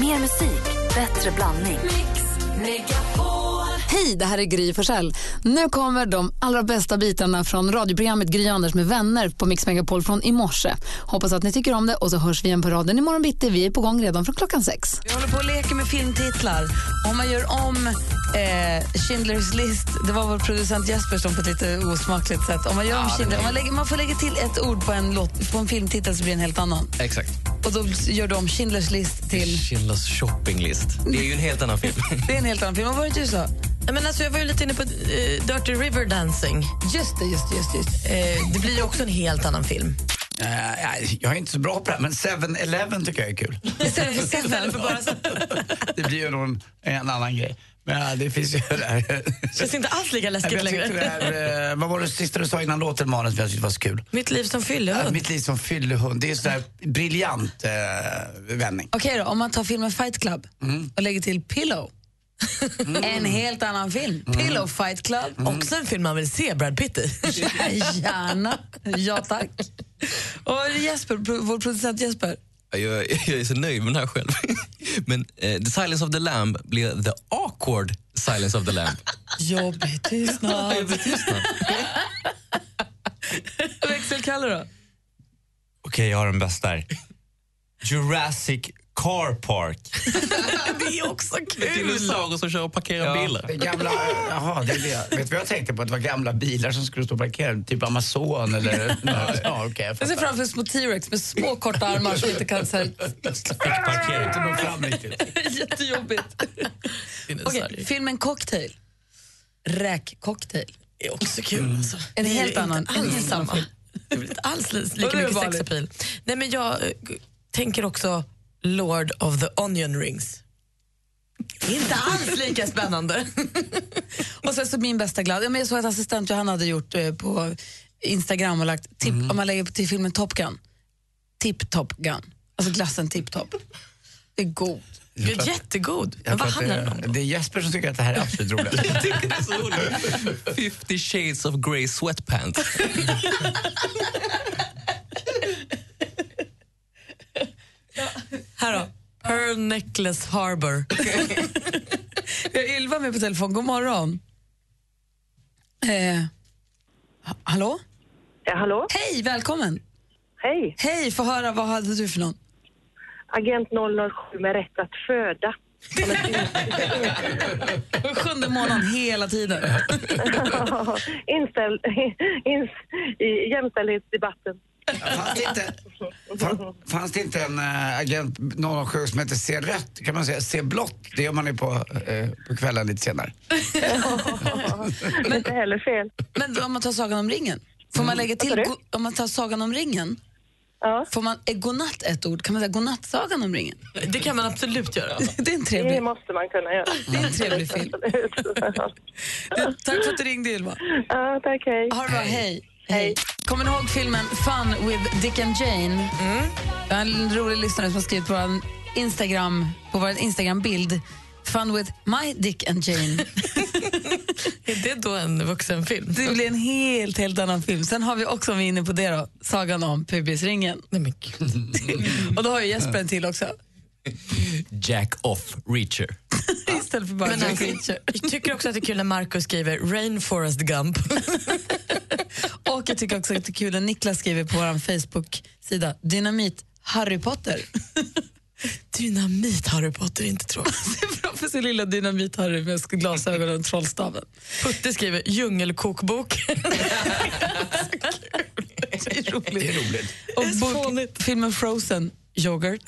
Mer musik, bättre blandning. Hej, det här är Gry Forssell. Nu kommer de allra bästa bitarna från radioprogrammet Gry Anders med vänner på Mix Megapol från i morse. Hoppas att ni tycker om det och så hörs vi igen på raden imorgon bitti. Vi är på gång redan från klockan sex. Vi håller på att leka med filmtitlar. Om man gör om eh, Schindler's list, det var vår producent Jesper som på ett lite osmakligt sätt. Om man, gör om Schindler, om man, lägger, man får lägga till ett ord på en, låt, på en filmtitel så blir det en helt annan. Exakt. Och då gör du om Schindler's list till... Schindler's shoppinglist. Det är ju en helt annan film. Det är en helt annan film. Vad var det du sa? Men alltså, jag var ju lite inne på eh, Dirty River Dancing. Just det, just det, just, det, just. Eh, det blir ju också en helt annan film. Eh, jag är inte så bra på det här, men 7-Eleven tycker jag är kul. Istället för Seven. För bara så, Det blir ju någon, en annan grej. Men ja, det finns ju det här. känns inte alls lika Jag läskigt längre. det här, vad var det sista du sa innan låten manus som jag tyckte var så kul? Mitt liv som Ja, fyllehund. mitt liv som fyllehund. Det är sådär briljant eh, vändning. Okej då, om man tar filmen Fight Club och lägger till Pillow. En helt annan film. Pillow Fight Club. Också en film man vill se Brad Pitt i. Gärna. Ja, tack. Och Jesper, vår producent Jesper. Jag, jag är så nöjd med den här själv. Men eh, The Silence of the Lamb blir The Awkward Silence of the Lamb. Jobbig tystnad. Växelkalle då? Okej, jag har den bästa här. Jurassic Car Park. Det är också kul. Dinosaurier som kör och parkerar bilar. Det är gamla, jaha, det är det. Vet du vad jag tänkte på? Att det var gamla bilar som skulle stå parkerade. Typ Amazon eller... ja, okej, jag Jag ser framför små T-rex med små korta armar som inte kan... Så här, Inte nå fram riktigt. jättejobbigt. Okej, filmen Cocktail. Räkcocktail. Det är också kul. Alltså. En helt annan- en Alls helt samma. Det är inte alls lika mycket sexapil. Nej, men jag eh, tänker också Lord of the Onion Rings. Inte alls lika spännande. Och sen så min bästa glad. Ja, men jag såg att assistent Johanna hade gjort eh, på Instagram och lagt tip, om man lägger på till filmen Top Gun. Tip Top Gun. Alltså glassen Tip Top. Det är god. Det är jättegod. Men Jag vad tror att handlar om det, då? det är Jesper som tycker att det här är absolut roligt. Jag tycker det är så roligt. 50 shades of grey sweatpants. Här då. Pearl Necklace Harbor. Vi har Ylva med på telefon. God morgon. Eh, ha- hallå? Ja, hallå? Hej, välkommen. Hej! Hej, få höra. Vad hade du för någon? Agent 007 med rätt att föda. Sjunde månaden hela tiden. Inställ, ins, i jämställdhetsdebatten. Fanns det inte, fan- fanns det inte en äh, agent 07 som heter Se rött? Kan man säga Se blått? Det gör man ju på, eh, på kvällen lite senare. Inte heller fel. Men om man tar Sagan om ringen, får man lägga till, go- om man tar Sagan om ringen, Ja, får man, är godnatt ett ord? Kan man säga godnatt-Sagan om ringen? Det kan man absolut göra. Det är en det trevlig, måste man kunna göra. det är en trevlig film. Du, tack för att du ringde Ylva. ja, tack, hej. Ha det bra, hej. Hej. Kommer ni ihåg filmen Fun with Dick and Jane? Jag har en rolig lyssnare som har skrivit på vår Instagram, på vår Instagram-bild Fun with my Dick and Jane. Är det då en vuxenfilm? Det blir en helt, helt annan film. Sen har vi också, om vi är inne på det då, sagan om pubisringen. Nej, men. Och då har ju Jesper en till också. Jack off Reacher. Istället för bara Men Jack alltså, Reacher. jag tycker också att det är kul när Marco skriver Rainforest Gump. Och jag tycker också att det är kul när Niklas skriver på vår Facebook-sida Dynamit Harry Potter. Dynamit Harry Potter, inte tråkigt. Framför sin lilla Dynamit-Harry med glasögon och trollstaven. Putte skriver djungelkokbok. Det är roligt. Det är roligt. Och är bok, filmen Frozen, yoghurt.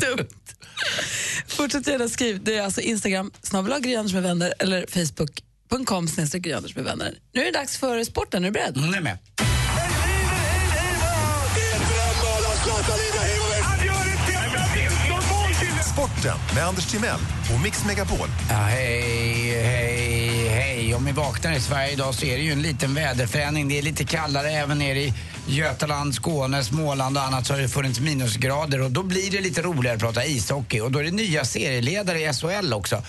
Dumt. Fortsätt gärna skriv. Det är alltså Instagram, Anders med vänner eller Facebook.com snedstreck med vänner. Nu är det dags för sporten. Är du beredd? Hon är med. Sporten med Anders Timell och Mix Megapol. Ja, hej, hej, hej. Om vi vaknar i Sverige idag så är det ju en liten väderförändring. Det är lite kallare även nere i Götaland, Skåne, Småland och annat så har det funnits minusgrader och då blir det lite roligare att prata ishockey och då är det nya serieledare i SHL också.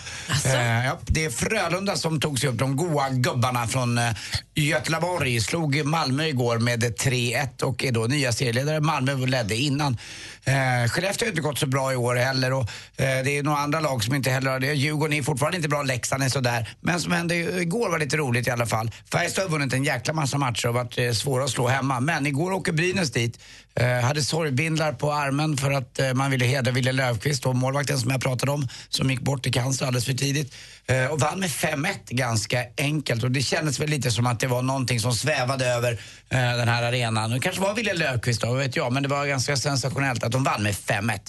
Eh, ja, det är Frölunda som tog sig upp, de goa gubbarna från eh, Göteborg slog Malmö igår med 3-1 och är då nya serieledare. Malmö ledde innan. Eh, Skellefteå har inte gått så bra i år heller och eh, det är några andra lag som inte heller har det. Djurgården är fortfarande inte bra, Leksand är sådär. Men som hände igår var lite roligt i alla fall. Färjestad har vunnit en jäkla massa matcher och varit eh, svåra att slå hemma. Men igår åker Brynäs dit. Eh, hade sorgbindlar på armen för att eh, man ville hedra Wille Löfqvist och målvakten som jag pratade om som gick bort i cancer alldeles för tidigt. Eh, och vann med 5-1 ganska enkelt och det kändes väl lite som att det var någonting som svävade över eh, den här arenan. Det kanske var Wille Löfqvist då, vet jag, men det var ganska sensationellt att de vann med 5-1.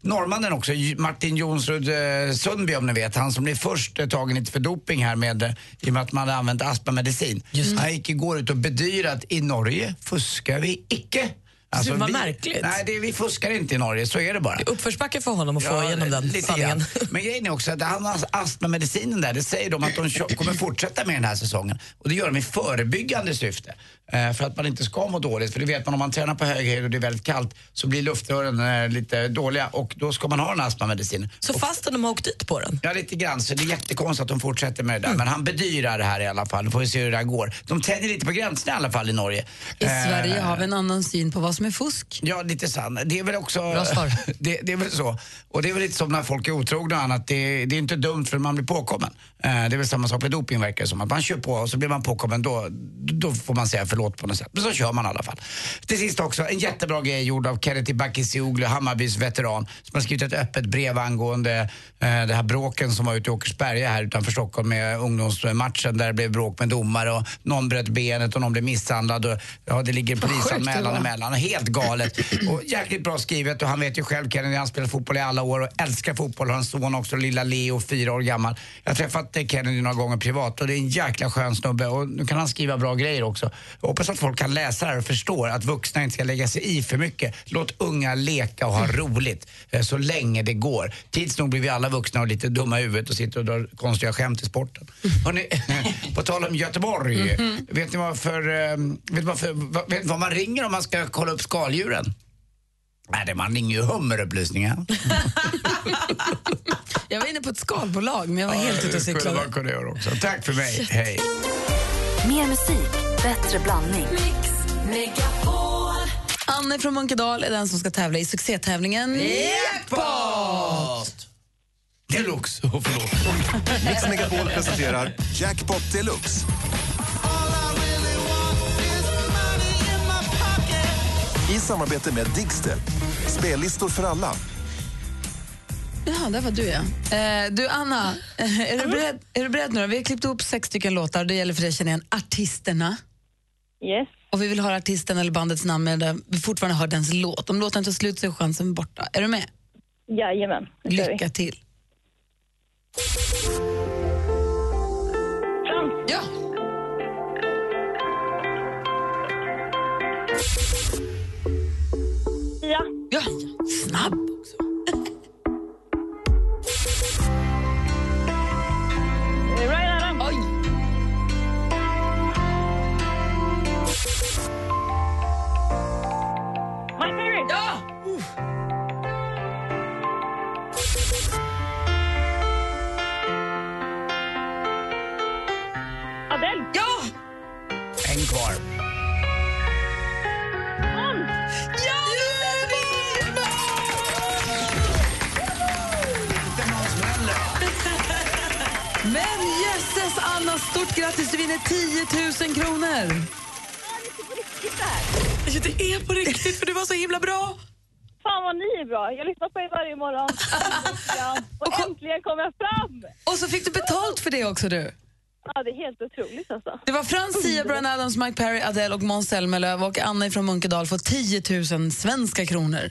Norrmannen också, Martin Jonsrud eh, Sundby om ni vet, han som blev först eh, tagen lite för doping här med, i och med att man hade använt astmamedicin. Han gick igår ut och bedyrat i Norge fuskar vi icke. Alltså, det var vi, märkligt. Nej, det, vi fuskar inte i Norge, så är det bara. Uppförsbacke för honom att få Ja, igenom den sanningen. Men grejen är också att han har astmamedicinen där, det säger de att de kommer fortsätta med den här säsongen. Och det gör de i förebyggande syfte. Eh, för att man inte ska må dåligt. För det vet man om man tränar på hög höjd och det är väldigt kallt så blir luftrören eh, lite dåliga och då ska man ha den här astmamedicinen. Så fastän de har åkt dit på den? Ja, lite grann. Så det är jättekonstigt att de fortsätter med det där. Men han bedyrar det här i alla fall. Nu får vi se hur det här går. De tänjer lite på gränserna i alla fall i Norge. I Eh, Sverige har vi en annan syn på vad som är fusk. Ja, lite sant. Det är väl också... Bra svar. Det, det är väl så. Och det är väl lite som när folk är otrogna och annat. Det, det är inte dumt för man blir påkommen. Eh, det är väl samma sak med doping verkar som. Att man kör på och så blir man påkommen då, då får man säga förlåt på något sätt. Men så kör man i alla fall. Till sist också, en jättebra grej gjord av Kennedy Bakircioglu, Hammarbys veteran, som har skrivit ett öppet brev angående eh, det här bråken som var ute i Åkersberga här utanför Stockholm med ungdomsmatchen där det blev bråk med domare och någon bröt benet och någon blev misshandlad och ja, det ligger en polisanmälan emellan. Helt galet. Och jäkligt bra skrivet och han vet ju själv Kennedy, han spelat fotboll i alla år och älskar fotboll. Har en son också, lilla Leo, fyra år gammal. Jag har träffat Kennedy några gånger privat och det är en jäkla skön snubbe och nu kan han skriva bra grejer också. Jag hoppas att folk kan läsa det här och förstår att vuxna inte ska lägga sig i för mycket. Låt unga leka och ha roligt eh, så länge det går. Tids nog blir vi alla vuxna och lite dumma i huvudet och sitter och drar konstiga skämt i sporten. Hörrni, på tal om Göteborg, vet ni vad för, eh, vet vad, för, vet vad man ringer om man ska kolla upp skaldjuren? Nej, det man ringer ju hummerupplysningen. Jag var inne på ett skalbolag, men jag var helt ute och cyklade. Tack för mig, hej. Mer musik, bättre blandning. Anne från Munkedal är den som ska tävla i succétävlingen Jackpot! Deluxe, oh, förlåt. Mix Megapol presenterar Jackpot Deluxe. I samarbete med Digster. Spellistor för alla. Ja, där var du ja. Eh, du Anna, eh, är, du beredd, är du beredd nu då? Vi har klippt ihop sex stycken låtar. Det gäller för dig att känna igen artisterna. Yes. Och vi vill höra artisten eller bandets namn medan vi fortfarande hör dens låt. Om låten tar slut så är chansen borta. Är du med? Jajamän. Lycka till. Ja! Sia, Ja, snabb 000 kronor. Det är på riktigt, för du var så himla bra. fan vad ni är bra. Jag lyssnar på er varje morgon. och äntligen kom jag fram. Och så fick du betalt för det också du. Ja, det är helt otroligt alltså. Det var Frans Sia, Brian Adams, Mike Perry, Adele och Måns Zelmerlöw och Anna från Munkedal får 10 000 svenska kronor.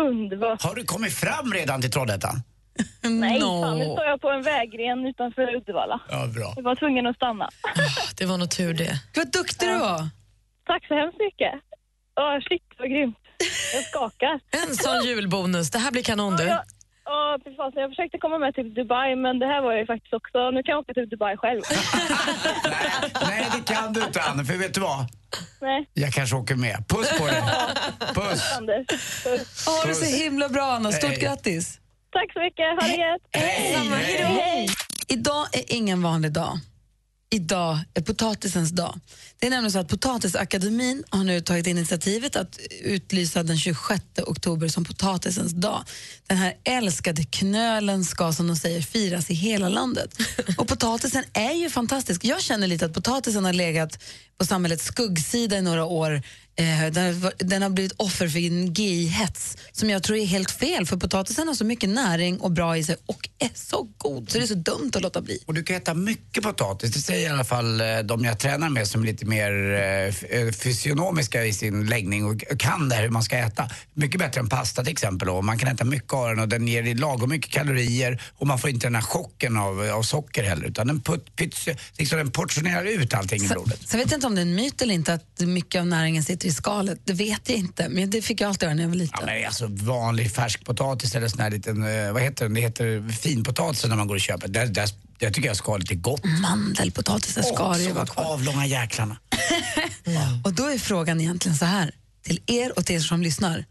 Underbart. Har du kommit fram redan till Trollhättan? Nej, No. fan, nu står jag på en vägren utanför Uddevalla. Ja, bra. Jag var tvungen att stanna. Det var nog tur det. Vad duktig du var. Tack så hemskt mycket. Åh, shit, vad grymt. Jag skakar. En sån julbonus. Det här blir kanon du. Ja, ja, fy fasen, jag försökte komma med till Dubai, men det här var jag ju faktiskt också. Nu kan jag åka till Dubai själv. Nej, det kan du inte Anna, för vet du vad? Nej. Jag kanske åker med. Puss på dig. Puss. Anders. Puss. Ha det så himla bra, Anna. Stort Hej. grattis. Tack så mycket. Ha det gött. Hej. Hej. Idag är ingen vanlig dag. Idag är potatisens dag. Det är nämligen så att Potatisakademin har nu tagit initiativet att utlysa den 26 oktober som potatisens dag. Den här älskade knölen ska som de säger firas i hela landet. Och potatisen är ju fantastisk. Jag känner lite att potatisen har legat på samhällets skuggsida i några år. Eh, den, har- blivit offer för en GI-hets som jag tror är helt fel för potatisen har så mycket näring och bra i sig och är så god så det är så dumt att låta bli. Och du kan äta mycket potatis. Det säger i alla fall eh, de jag tränar med som är lite mer eh, fysionomiska i sin läggning och kan det här hur man ska äta. Mycket bättre än pasta till exempel. Och man kan äta mycket av den och den ger lagom mycket kalorier och man får inte den här chocken av, av socker heller utan den, put, pyts, liksom den portionerar ut allting i blodet. Sen vet jag inte om det är en myt eller inte att mycket av näringen sitter i skalet. Det vet jag inte, men det fick jag alltid höra när jag var liten. Ja, men alltså vanlig färskpotatis eller sån här liten, eh, vad heter den? Det heter finpotatis när man går och köper. Där, där, jag tycker jag skalet är gott. Mandelpotatis ska det ju så vara kvar. Avlånga jäklarna. Och då är frågan egentligen så här, till er och till er som lyssnar.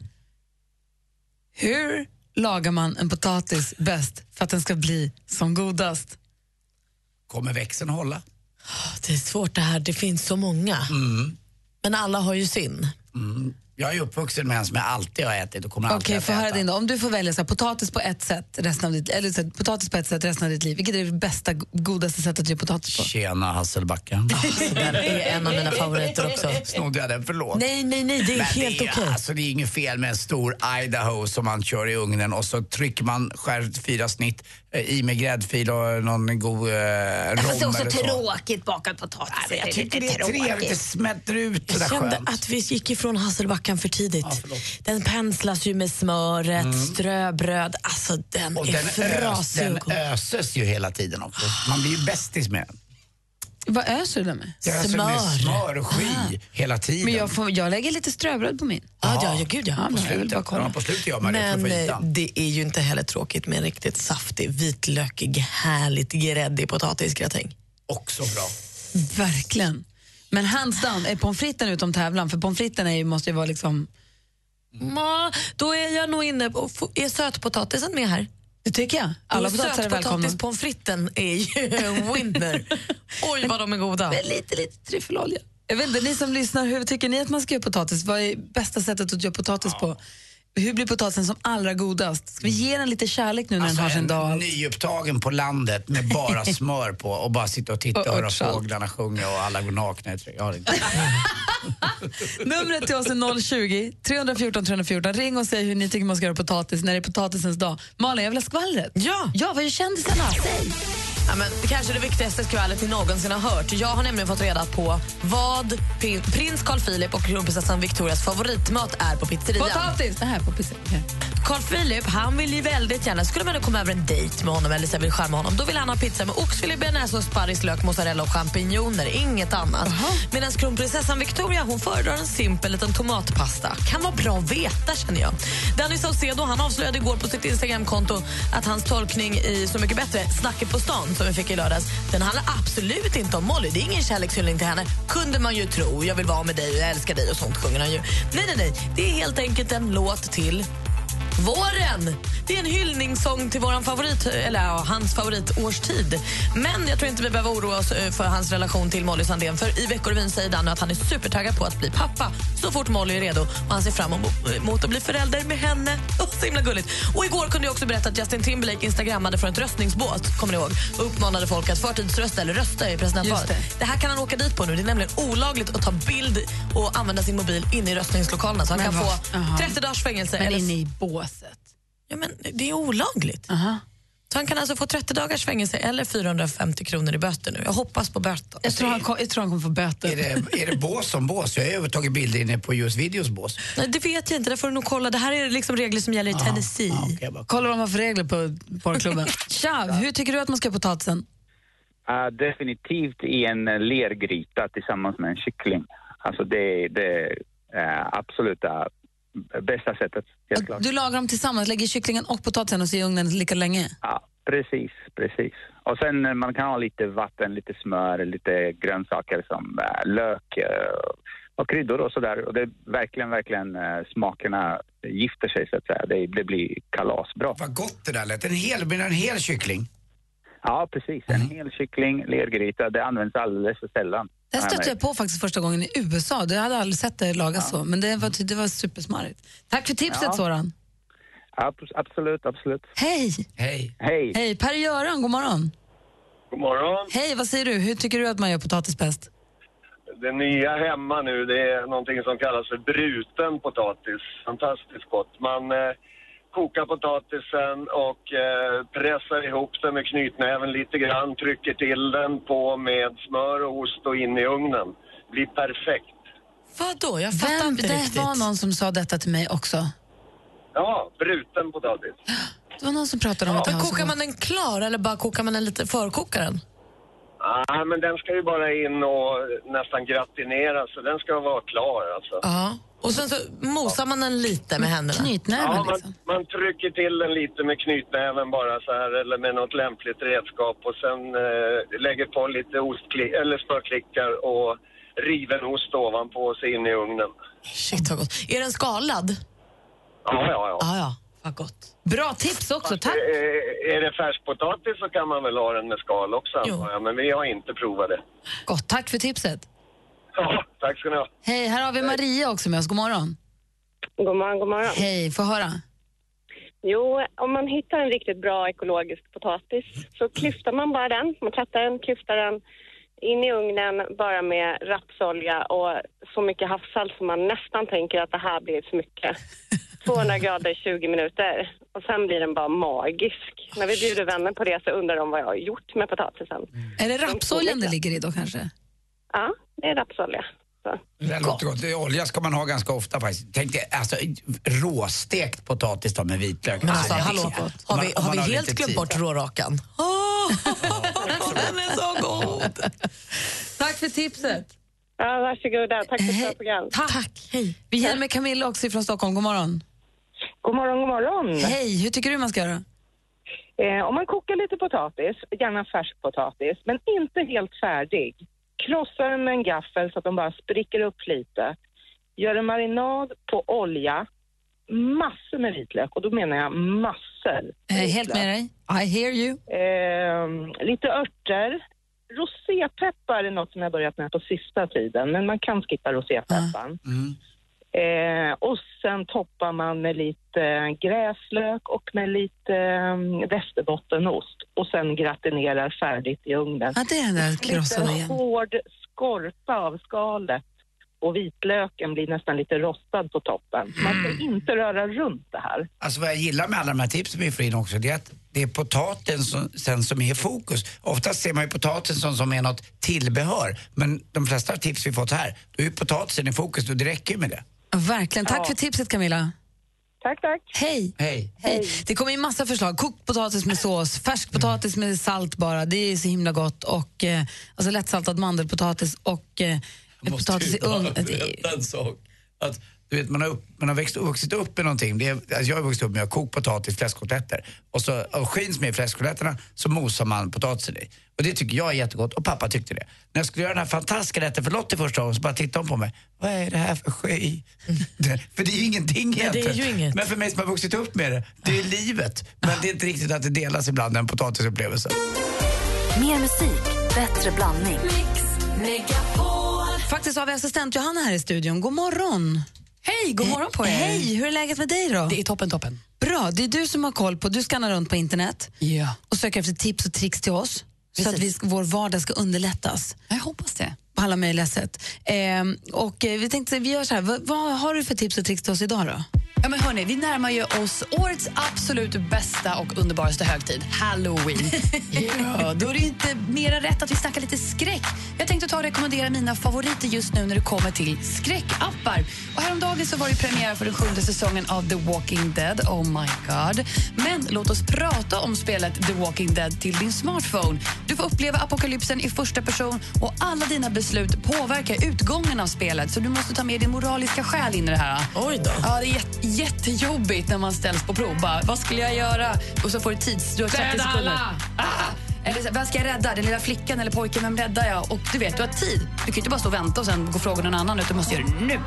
Hur lagar man en potatis bäst för att den ska bli som godast? Kommer växeln hålla? Det är svårt det här, det finns så många. Men alla har ju sin. Mm. Jag är uppvuxen med en som jag alltid har ätit och kommer Okej, alltid att få höra äta. din då. Om du får välja så här, potatis på ett sätt resten av ditt eller så här, potatis på ett sätt resten av ditt liv. Vilket är det bästa, godaste sättet att göra potatis på? Tjena Hasselbacka. Den är en av mina favoriter också. Snodde jag den? Förlåt. Nej, nej, nej, det är Men helt det, är, okej. alltså, det är inget fel med en stor Idaho som man kör i ugnen och så trycker man, skär fyra snitt eh, i med gräddfil och någon god eh, rom eller så. tråkigt bakad potatis. Nej, jag tycker det är trevligt, det smätter ut Jag kände skönt. att vi gick ifrån Hasselbackan för tidigt. förlåt. den penslas ju med smöret, ströbröd. Alltså den Och är den, ös, frasig den och god. öses ju hela tiden också. Man blir ju bästis med den. Vad öser du det med? Jag öser med Smör. smör och sky hela tiden. Men jag, får, jag lägger lite ströbröd på min. Ja, ja, ja, gud ja. Ja, Ja, på slutet gör man Men eh, det är ju inte heller tråkigt med en riktigt saftig, vitlökig, härligt gräddig potatisgratäng. Också bra. Verkligen. Men hands down, är pommes fritesen utom tävlan? För pommes fritesen är ju, måste ju vara liksom... Ma, då är jag nog inne på, är sötpotatisen med här? Det tycker jag. Alla potatisar är välkomna. Pommes fritesen är ju en winner. Oj vad de är goda. Med lite, lite tryffelolja. Jag vet inte, ni som lyssnar, hur tycker ni att man ska göra potatis? Vad är bästa sättet att göra potatis på? Hur blir potatisen som allra godast? Ska vi ge den lite kärlek nu när den har sin dag? Alltså, en nyupptagen på landet med bara smör på och bara sitta och titta Och och höra fåglarna sjunga och alla går nakna. i Jag. Numret till oss är 020 314 314. Ring och säg hur ni tycker man ska göra potatis när det är potatisens dag. Malin, jag vill ha skvallret. Ja. Ja, vad gör kändisarna? Säg! Ja, men, det kanske är det viktigaste skvallret ni någonsin har hört. Jag har nämligen fått reda på vad prin- prins Carl Philip och kronprinsessan Victorias favoritmat är på pizzerian. Potatis! Det här på pizzerian. Carl Philip han vill ju väldigt gärna, skulle man komma över en dejt med honom eller så vill charma honom, då vill han ha pizza med oxfilé, bearnaisesås, sparris, lök, mozzarella och champinjoner. Inget annat. Medan kronprinsessan Victoria hon föredrar en simpel liten tomatpasta. Kan vara bra att veta känner jag. Danny Saucedo han avslöjade igår på sitt Instagramkonto att hans tolkning i Så mycket bättre, Snacket på stan som vi fick i lördags, den handlar absolut inte om Molly. Det är ingen kärlekshyllning till henne. Kunde man ju tro. Jag vill vara med dig och jag älskar dig och sånt sjunger han ju. Nej, nej, nej. Det är helt enkelt en låt till Våren! Det är en hyllningssång till våran favorit, eller ja, hans favoritårstid. Men jag tror inte vi behöver oroa oss eh, för hans relation till Molly Sandén. För i Veckorevyn säger Danny att han är supertaggad på att bli pappa så fort Molly är redo. Och han ser fram emot att bli förälder med henne. Oh, så himla gulligt. Och igår kunde jag också berätta att Justin Timberlake instagrammade från ett röstningsbås kommer ni ihåg, och uppmanade folk att förtidsrösta eller rösta i presidentvalet. Det. det. här kan han åka dit på nu. Det är nämligen olagligt att ta bild och använda sin mobil inne i röstningslokalerna. Så han Men kan vad- få Aha. 30 dagars fängelse. Men eller inne i båset. Ja, men det är olagligt. Aha. Så han kan alltså få 30 dagars fängelse eller 450 kronor i böter nu. Jag hoppas på böter. Jag tror han, kom, jag tror han kommer få böter. Är det, är det bås som bås? Jag har tagit bilder inne på just videos bås. Nej, det vet jag inte, det får du nog kolla. Det här är liksom regler som gäller i Tennessee. Ja, okej, bara- Kolla vad man har för regler på porrklubben. Tja, hur tycker du att man ska göra potatisen? Uh, definitivt i en lergryta tillsammans med en kyckling. Alltså det, det är absoluta bästa sättet, helt klart. Du lagar dem tillsammans, lägger kycklingen och potatisen och så i ugnen lika länge? Ja, precis, precis. Och sen eh, man kan ha lite vatten, lite smör, lite grönsaker som eh, lök eh, och kryddor och sådär. Och det är verkligen, verkligen smakerna gifter sig så att säga. Det, det blir kalasbra. Vad gott det där lät. En hel, blir en hel kyckling? Ja, precis. En hel kyckling, lergryta. Det används alldeles för sällan. Det här stötte jag på faktiskt första gången i USA. Jag hade aldrig sett det lagas så, men det var, det var supersmarrigt. Tack för tipset Ja. Soran. Abs- Absolut, absolut. Hej! Hej. Hej. Hej, Per-Göran, god morgon. God morgon. Hej, vad säger du? Hur tycker du att man gör potatis bäst? Det nya hemma nu, det är någonting som kallas för bruten potatis. Fantastiskt gott. Man eh, kokar potatisen och eh, pressar ihop den med knytnäven lite grann, trycker till den på med smör och ost och in i ugnen. Blir perfekt. Vadå? Jag fattar Vem, inte det riktigt. var någon som sa detta till mig också. Ja, bruten potatis. Det var någon som pratade om att det Men kokar man den klar eller bara kokar man den lite, förkokar den? Ah, men den ska ju bara in och nästan gratineras, så den ska vara klar alltså. Ja. Och sen så mosar man den lite med händerna. Knytnäven Ja, man, liksom. man trycker till den lite med knytnäven bara så här eller med något lämpligt redskap och sen eh, lägger på lite ostklick, eller smörklickar och riven ost ovanpå och så in i ugnen. Shit vad gott. Är den skalad? Ja, ja, ja. Ja, ja. Vad gott. Bra tips också, tack. Eh, är det färskpotatis så kan man väl ha den med skal också Jo. men vi har inte provat det. Gott, tack för tipset. Ja, tack ska ni ha. Hej, här har vi Maria också med oss. God morgon. God morgon, god morgon. Hej, få höra. Jo, om man hittar en riktigt bra ekologisk potatis så klyftar man bara den. Man tvättar den, klyftar den in i ugnen bara med rapsolja och så mycket havssalt som man nästan tänker att det här blir för mycket. 200 grader i 20 minuter och sen blir den bara magisk. När vi bjuder vänner på det så undrar de vad jag har gjort med potatisen. Är det rapsoljan det ligger i då kanske? Ja, det är rapsolja. Så. Det låter gott. Olja ska man ha ganska ofta faktiskt. Tänk dig, alltså råstekt potatis då med vitlök. Men alltså, är hallå, gott. har vi, man- har vi man helt glömt bort rårakan? Åh, den är så god! Tack för tipset. Ja, varsågoda. Tack för ett bra Hej. program. Tack. Hej. Vi hinner med Camilla också från Stockholm. God morgon. God morgon, god morgon. Hej, hur tycker du man ska göra? Eh, om man kokar lite potatis, gärna färsk potatis, men inte helt färdig. Krossa den med en gaffel så att de bara spricker upp lite. Gör en marinad på olja, massor med vitlök och då menar jag massor. Eh, helt med dig. I hear you. Eh, lite örter. Rosépeppar är något som jag börjat med på sista tiden, men man kan skippa rosépepparn. Mm. Eh, och sen toppar man med lite gräslök och med lite eh, västerbottenost. Och sen gratinerar färdigt i ugnen. Ja, det är den där krossade Lite igen. hård skorpa av skalet. Och vitlöken blir nästan lite rostad på toppen. Man ska inte röra runt det här. Alltså vad jag gillar med alla de här tipsen vi får in också, det är att det är potatisen som, sen som är i fokus. Oftast ser man ju potatisen som, som är något tillbehör, men de flesta tips vi fått här, då är ju potatisen i fokus och det räcker ju med det. Verkligen. Tack för tipset Camilla. Tack, tack. Hej. Hej. Hej. Det kommer ju massa förslag. Kokt potatis med sås, färsk potatis med salt bara. Det är så himla gott. Och eh, alltså lättsaltad mandelpotatis och eh, potatis i ugn. En sak. Att, du vet, man har, upp, man har växt, vuxit upp med någonting. Det är, alltså jag har vuxit upp med att koka potatis, fläskkotletter. Och så och skins med fläskkotletterna så mosar man potatisen i. Och det tycker jag är jättegott och pappa tyckte det. När jag skulle göra den här fantastiska rätten för Lottie första gången så bara tittade hon på mig. Vad är det här för skit? Det- för det är ju ingenting det är egentligen. ju inget. Men för mig som har vuxit upp med det, det är livet. Men det är inte riktigt att det delas ibland, den potatisupplevelsen. Mer musik, bättre blandning. Faktiskt har vi assistent Johanna här i studion. God morgon. Hej, god morgon på er. Hej, hur är läget med dig då? Det är toppen, toppen. Bra, det är du som har koll på, du skannar runt på internet Ja. och söker efter tips och tricks till oss så att vi, Precis. vår vardag ska underlättas Jag hoppas det. på alla möjliga sätt. Ehm, och eh, vi tänkte, vi gör så här, vad, vad har du för tips och tricks till oss idag då? Ja, men hörni, vi närmar ju oss årets absolut bästa och underbaraste högtid, Halloween. ja, då är det inte mer än rätt att vi snackar lite skräck. Jag tänkte ta och rekommendera mina favoriter just nu när det kommer till skräckappar. Och häromdagen så var det premiär för den sjunde säsongen av The Walking Dead. Oh my god. Men låt oss prata om spelet The Walking Dead till din smartphone. Du får uppleva apokalypsen i första person och alla dina beslut påverkar utgången av spelet. Så du måste ta med din moraliska själ in i det här. Oj då. Ja, det är jätte, jättejobbigt när man ställs på prov. Bara, vad skulle jag göra? Och så får du tids... Du har 30 Döda sekunder. Ah! Eller vem ska jag rädda? Den lilla flickan eller pojken? Vem räddar jag? Och du vet, du har tid. Du kan inte bara stå och vänta och sen gå och fråga någon annan, utan du måste göra det nu.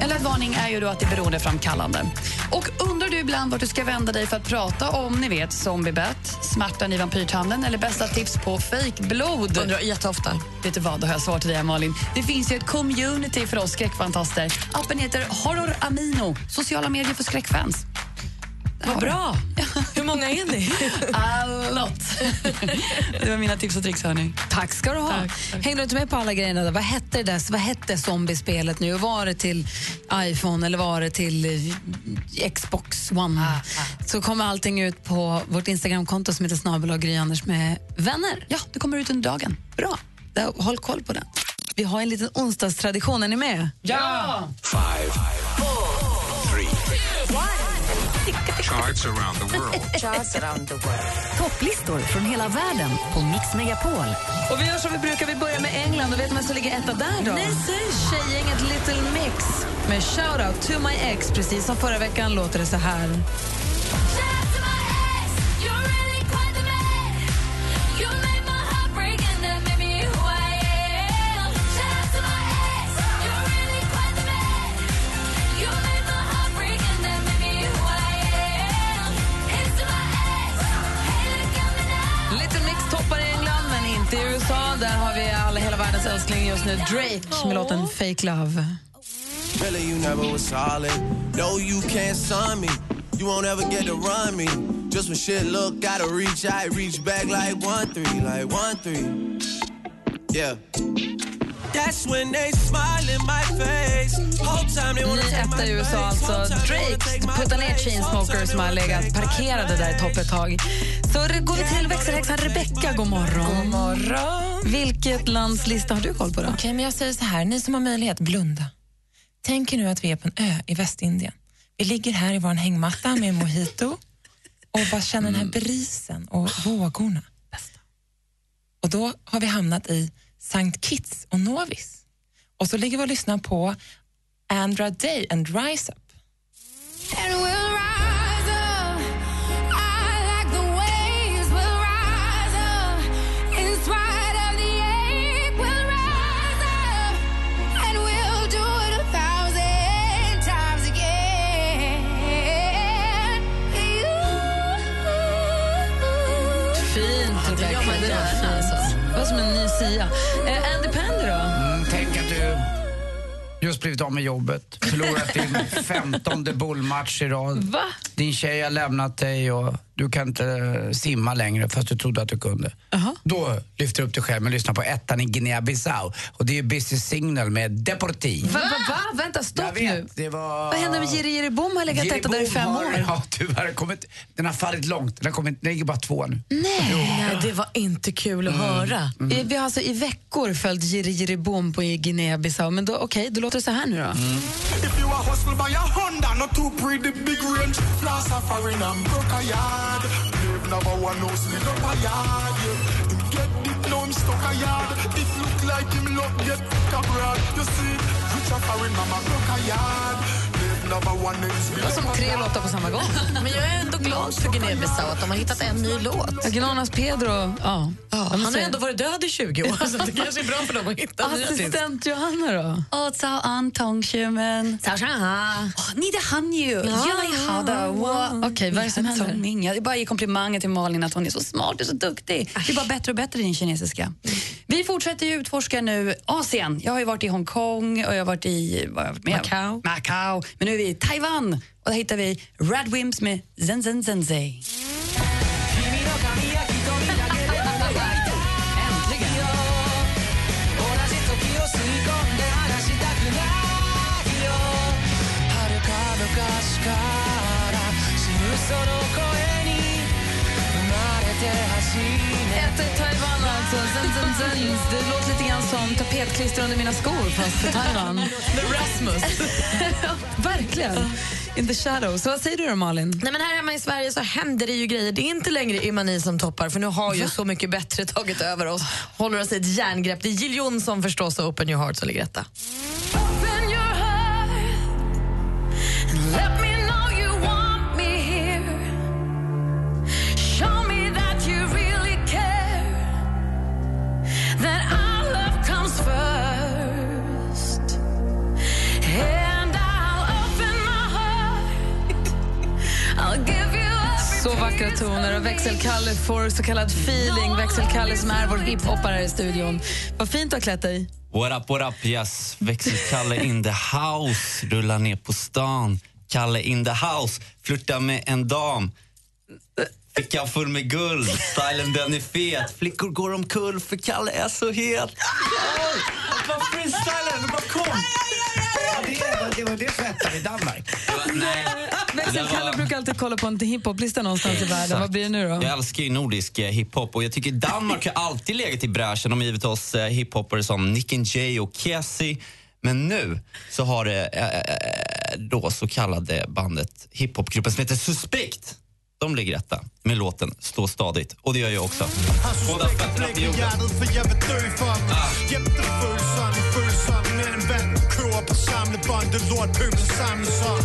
En lätt varning är ju då att det är beroendeframkallande. Och undrar du ibland vart du ska vända dig för att prata om, ni vet, zombiebett, smärtan i vampyrtanden eller bästa tips på fejkblod? Undrar jätteofta. Vet du vad, då har jag svar till dig, Malin. Det finns ju ett community för oss skräckfantaster. Appen heter Horror Amino, sociala medier för skräckfans. Vad bra. Hur många är ni? Allot. Det var mina tips och tricks, hörni. Tack ska du ha. Hängde du inte med på alla grejerna? Där? Vad hette det där? Vad hette zombiespelet nu? Var det till iPhone eller var det till eh, Xbox One? Så kommer allting ut på vårt Instagramkonto som heter snabel Gry Anders med vänner. Ja, det kommer ut under dagen. Bra. Håll koll på den. Vi har en liten onsdagstradition. Är ni med? Ja! Five, three, charts around the world. Charts around the world. Topplistor från hela världen på Mix Megapol. Och vi gör som vi brukar, vi börjar med England. Och vet vem som ligger etta där då? Nej, säg. Tjejgänget Little Mix med Shout Out to my ex. Precis som förra veckan låter det så här. Där har vi alla hela världens älskling just nu, Drake med låten Fake Love. Really, you never was solid. No, you can't sign me. You won't ever get to run me. Just when shit look, gotta reach out, reach back like one three, like one three. Yeah. That's when they smile in my face. Whole time they wanna Ny take etta my i USA alltså. Drake puttar ner. Chainsmokers som har legat parkerade där i topp ett tag. Så går vi till växelhäxan Rebecca. God morgon. God morgon. Vilket lands lista har du koll på? då? Okej, men jag säger så här, ni som har möjlighet, blunda. Tänk er nu att vi är på en ö i Västindien. Vi ligger här i vår hängmatta med en mojito och bara känner den här brisen och vågorna. Och då har vi hamnat i Sankt Kitts och Novis. Och så ligger vi och lyssnar på Andra Day and Rise Up. Fint, Rebecca. Gör man Det gärna, var fint. Det var som en ny Sia. Eh, Andy Pandy då? Mm, tänk att du just blivit av med jobbet, förlorat din femtonde bullmatch i rad. Va? Din tjej har lämnat dig och du kan inte simma längre fast du trodde att du kunde. Då lyfter du upp dig själv och lyssnar på ettan i Guinea-Bissau. Och det är ju Busy Signal med Deportiv. Va, va, va? Vänta, stopp nu. Det var... Vad hände med Jiri Jiri Bom? har legat etta där i fem har- år. Ja, tyvärr. Kommit, den har fallit långt. Den, har kommit, den ligger bara två nu. Nej, det var inte kul att höra. Eh, Vi har alltså i veckor följt Jiri Jiri Bom på Guinea-Bissau. Men då, okej, då låter det så här nu då. You a hustle by a Honda, not too pretty big range. Floss a foreign and broke a yard. Live number one house, live up a yard. Yeah. Him get it, now him stuck a yard. It look like him luck get fuck abroad. You see, rich a foreign mama broke a yard. Det var som tre låtar på samma gång. Men jag är ändå glad för Guinea-Bissau att de har hittat en ny låt. Agnonas Pedro, ja. Han har ändå varit död i 20 år, så det kanske är bra för dem att hitta nya artister. Assistent Johanna då? Och ta an tångkymmen. Ni det han ju. Jag hade. Okej, vad är det som händer? Jag bara ger komplimanger till Malin att hon är så smart och så duktig. Det är bara bättre och bättre din kinesiska. Vi fortsätter ju utforska nu Asien. Jag har ju varit i Hongkong och jag har varit i med? Macau. Macau. Men nu är vi i Taiwan och där hittar vi Radwimps med Zen Zen Zenzei. Tapetklister under mina skor, fast för Taiwan. Med Rasmus. Verkligen. In the shadows. Så vad säger du då, Malin? Nej, men här hemma i Sverige så händer det ju grejer. Det är inte längre Imani som toppar för nu har ju Så mycket bättre tagit över oss. Håller oss i ett järngrepp. Det är Jill Johnson förstås och Open your heart som ligger etta. Växelkalle får så kallad feeling. Växelkalle som är vår hiphoppare här i studion. Vad fint du har klätt dig. What up, what up, yes. Växelkalle in the house. Rullar ner på stan. Kalle in the house. Flörtar med en dam. Fickan full med guld. Stylen den är fet. Flickor går omkull för Kalle är så het. Bara freestylen, det bara kom. Det, var det svettade i Danmark. Nej. Växelkalle var- brukar alltid kolla på en hiphop-lista någonstans i världen. Vad blir det nu då? Jag älskar ju nordisk eh, hiphop och jag tycker Danmark har alltid legat i bräschen. De har givit oss eh, hiphoppare som Nick and Jay och Kessie. Men nu så har det eh, då så kallade bandet hiphopgruppen som heter Suspekt. De ligger etta med låten Stå stadigt. Och det gör jag också. Båda fötterna på jorden. Lort pøbel samles om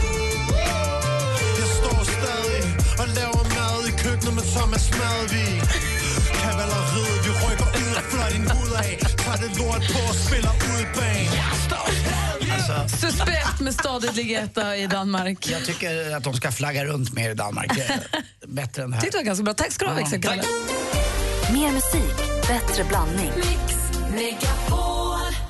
Jeg står stadig og laver mad i køkkenet med Thomas Madvig Kavaleriet, vi rykker ud og flår din hud af Tager det lort på og spiller ud bag Suspekt med stadigt ligger etta i Danmark. Jag tycker att de ska flagga runt mer i Danmark. Det är Bättre än det här. Tyckte det var ganska bra. Tack ska du ha, Ja, växelkalle. Mer musik, bättre blandning.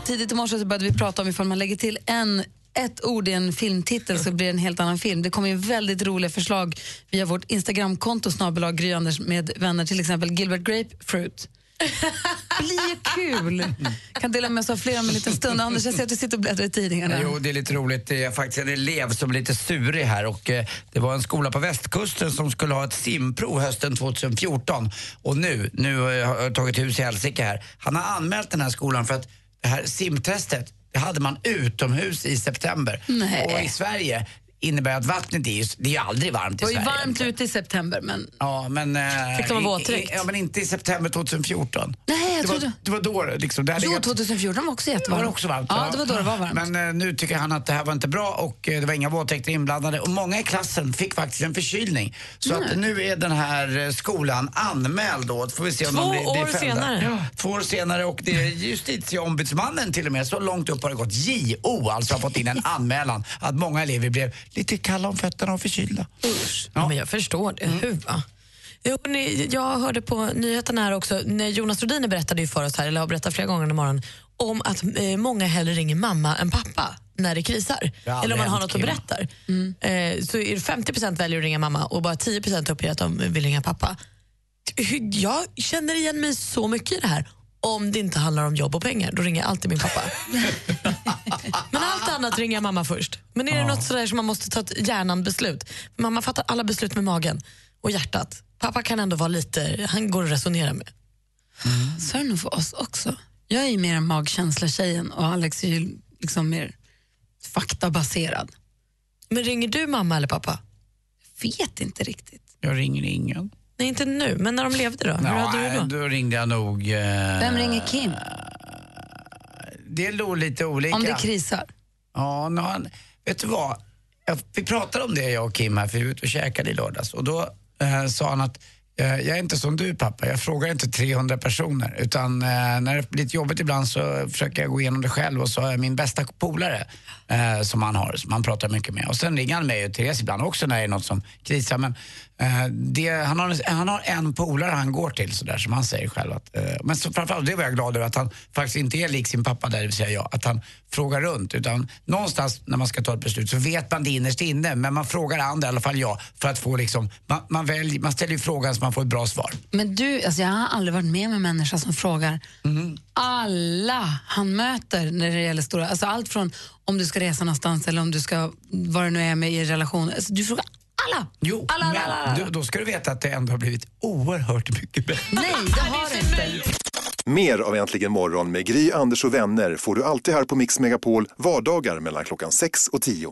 Tidigt i morse så började vi prata om ifall man lägger till en ett ord i en filmtitel så blir det en helt annan film. Det kommer ju väldigt roliga förslag via vårt Instagramkonto snabbelag Gry Anders med vänner, till exempel Gilbert Grapefruit. Det blir ju kul! Kan dela med oss av fler om en liten stund. Anders, jag ser att du sitter och bläddrar i tidningarna. Jo, det är lite roligt. Det är faktiskt en elev som är lite surig här och eh, det var en skola på västkusten som skulle ha ett simprov hösten 2014 och nu, nu har jag tagit hus i helsike här. Han har anmält den här skolan för att det här simtestet, hade man utomhus i september. Nej. Och i Sverige innebär att vattnet är ju, det är ju aldrig varmt Det i var ju Sverige. varmt ute i september, men... Ja, men... eh, Fick de i- våtdräkt? Ja, men inte i september 2014. Nej, jag det, trodde- var, det var då det liksom. Det Jo, legat- 2014 var också det jättevarmt. var också varmt. Ja, det var då det var varmt. Men eh, nu tycker han att det här var inte bra och eh, det var inga våtdräkter inblandade. Och många i klassen fick faktiskt en förkylning. Så att nu är den här skolan anmäld då. Får vi se om Två de blir, blir år fällda. senare. Ja, två år senare och det är justitieombudsmannen till och med. Så långt upp har det gått. JO alltså har fått in en anmälan att många elever blev lite kalla om fötterna och förkylda. Ja. Men jag förstår det. Hur va? Jo, ni, jag hörde på nyheterna här också, när Jonas Rhodiner berättade ju för oss här, eller har berättat flera gånger i morgon, om att eh, många hellre ringer mamma än pappa när det krisar. Har Eller om man har något att berätta. Eh, så är det 50% väljer att ringa mamma och bara 10 uppger att de vill ringa pappa. Jag känner igen mig så mycket i det här. Om det inte handlar om jobb och pengar, då ringer jag alltid min pappa. Men allt annat ringer jag mamma först. Men är det något sådär som man måste ta ett hjärnan beslut? Mamma fattar alla beslut med magen och hjärtat. Pappa kan ändå vara lite, han går att resonera med. Så är det nog för oss också. Jag är ju mer en magkänsla-tjejen och Alex är ju liksom mer faktabaserad. Men ringer du mamma eller pappa? Vet inte riktigt. Jag ringer ingen. Nej, inte nu, men när de levde då? Hur hade du då? då ringde jag nog... eh, Vem ringer Kim? Det är nog lite olika. Om det krisar? Ja, han, vet du vad? Jag, vi pratade om det jag och Kim här, för vi var ute och käkade i lördags. Och då eh, sa han att eh, jag är inte som du pappa, jag frågar inte 300 personer. Utan eh, när det blir lite jobbigt ibland så försöker jag gå igenom det själv och så har jag min bästa polare eh, som han har, som han pratar mycket med. Och sen ringer han mig och Therese ibland också när det är något som krisar. Men eh, det, han, har, han har en polare han går till sådär som han säger själv. Att, eh, men så framförallt, det var jag glad över, att han faktiskt inte är lik sin pappa där, det vill säga jag. Att han frågar runt. Utan någonstans när man ska ta ett beslut så vet man det innerst inne. Men man frågar andra, i alla fall jag, för att få liksom, man, man, välj, man ställer ju frågan så man får ett bra svar. Men du, alltså jag har aldrig varit med om en människa som frågar alla han möter när det gäller stora, alltså allt från om du ska resa någonstans eller om du ska, vad det nu är med i en relation. Alltså du frågar Alla! Jo, alla, alla, men alla, alla. Då, då ska du veta att det ändå har blivit oerhört mycket bättre. Nej, det har det inte. Mer av Äntligen morgon med Gry, Anders och vänner får du alltid här på Mix Megapol vardagar mellan klockan 6 och 10.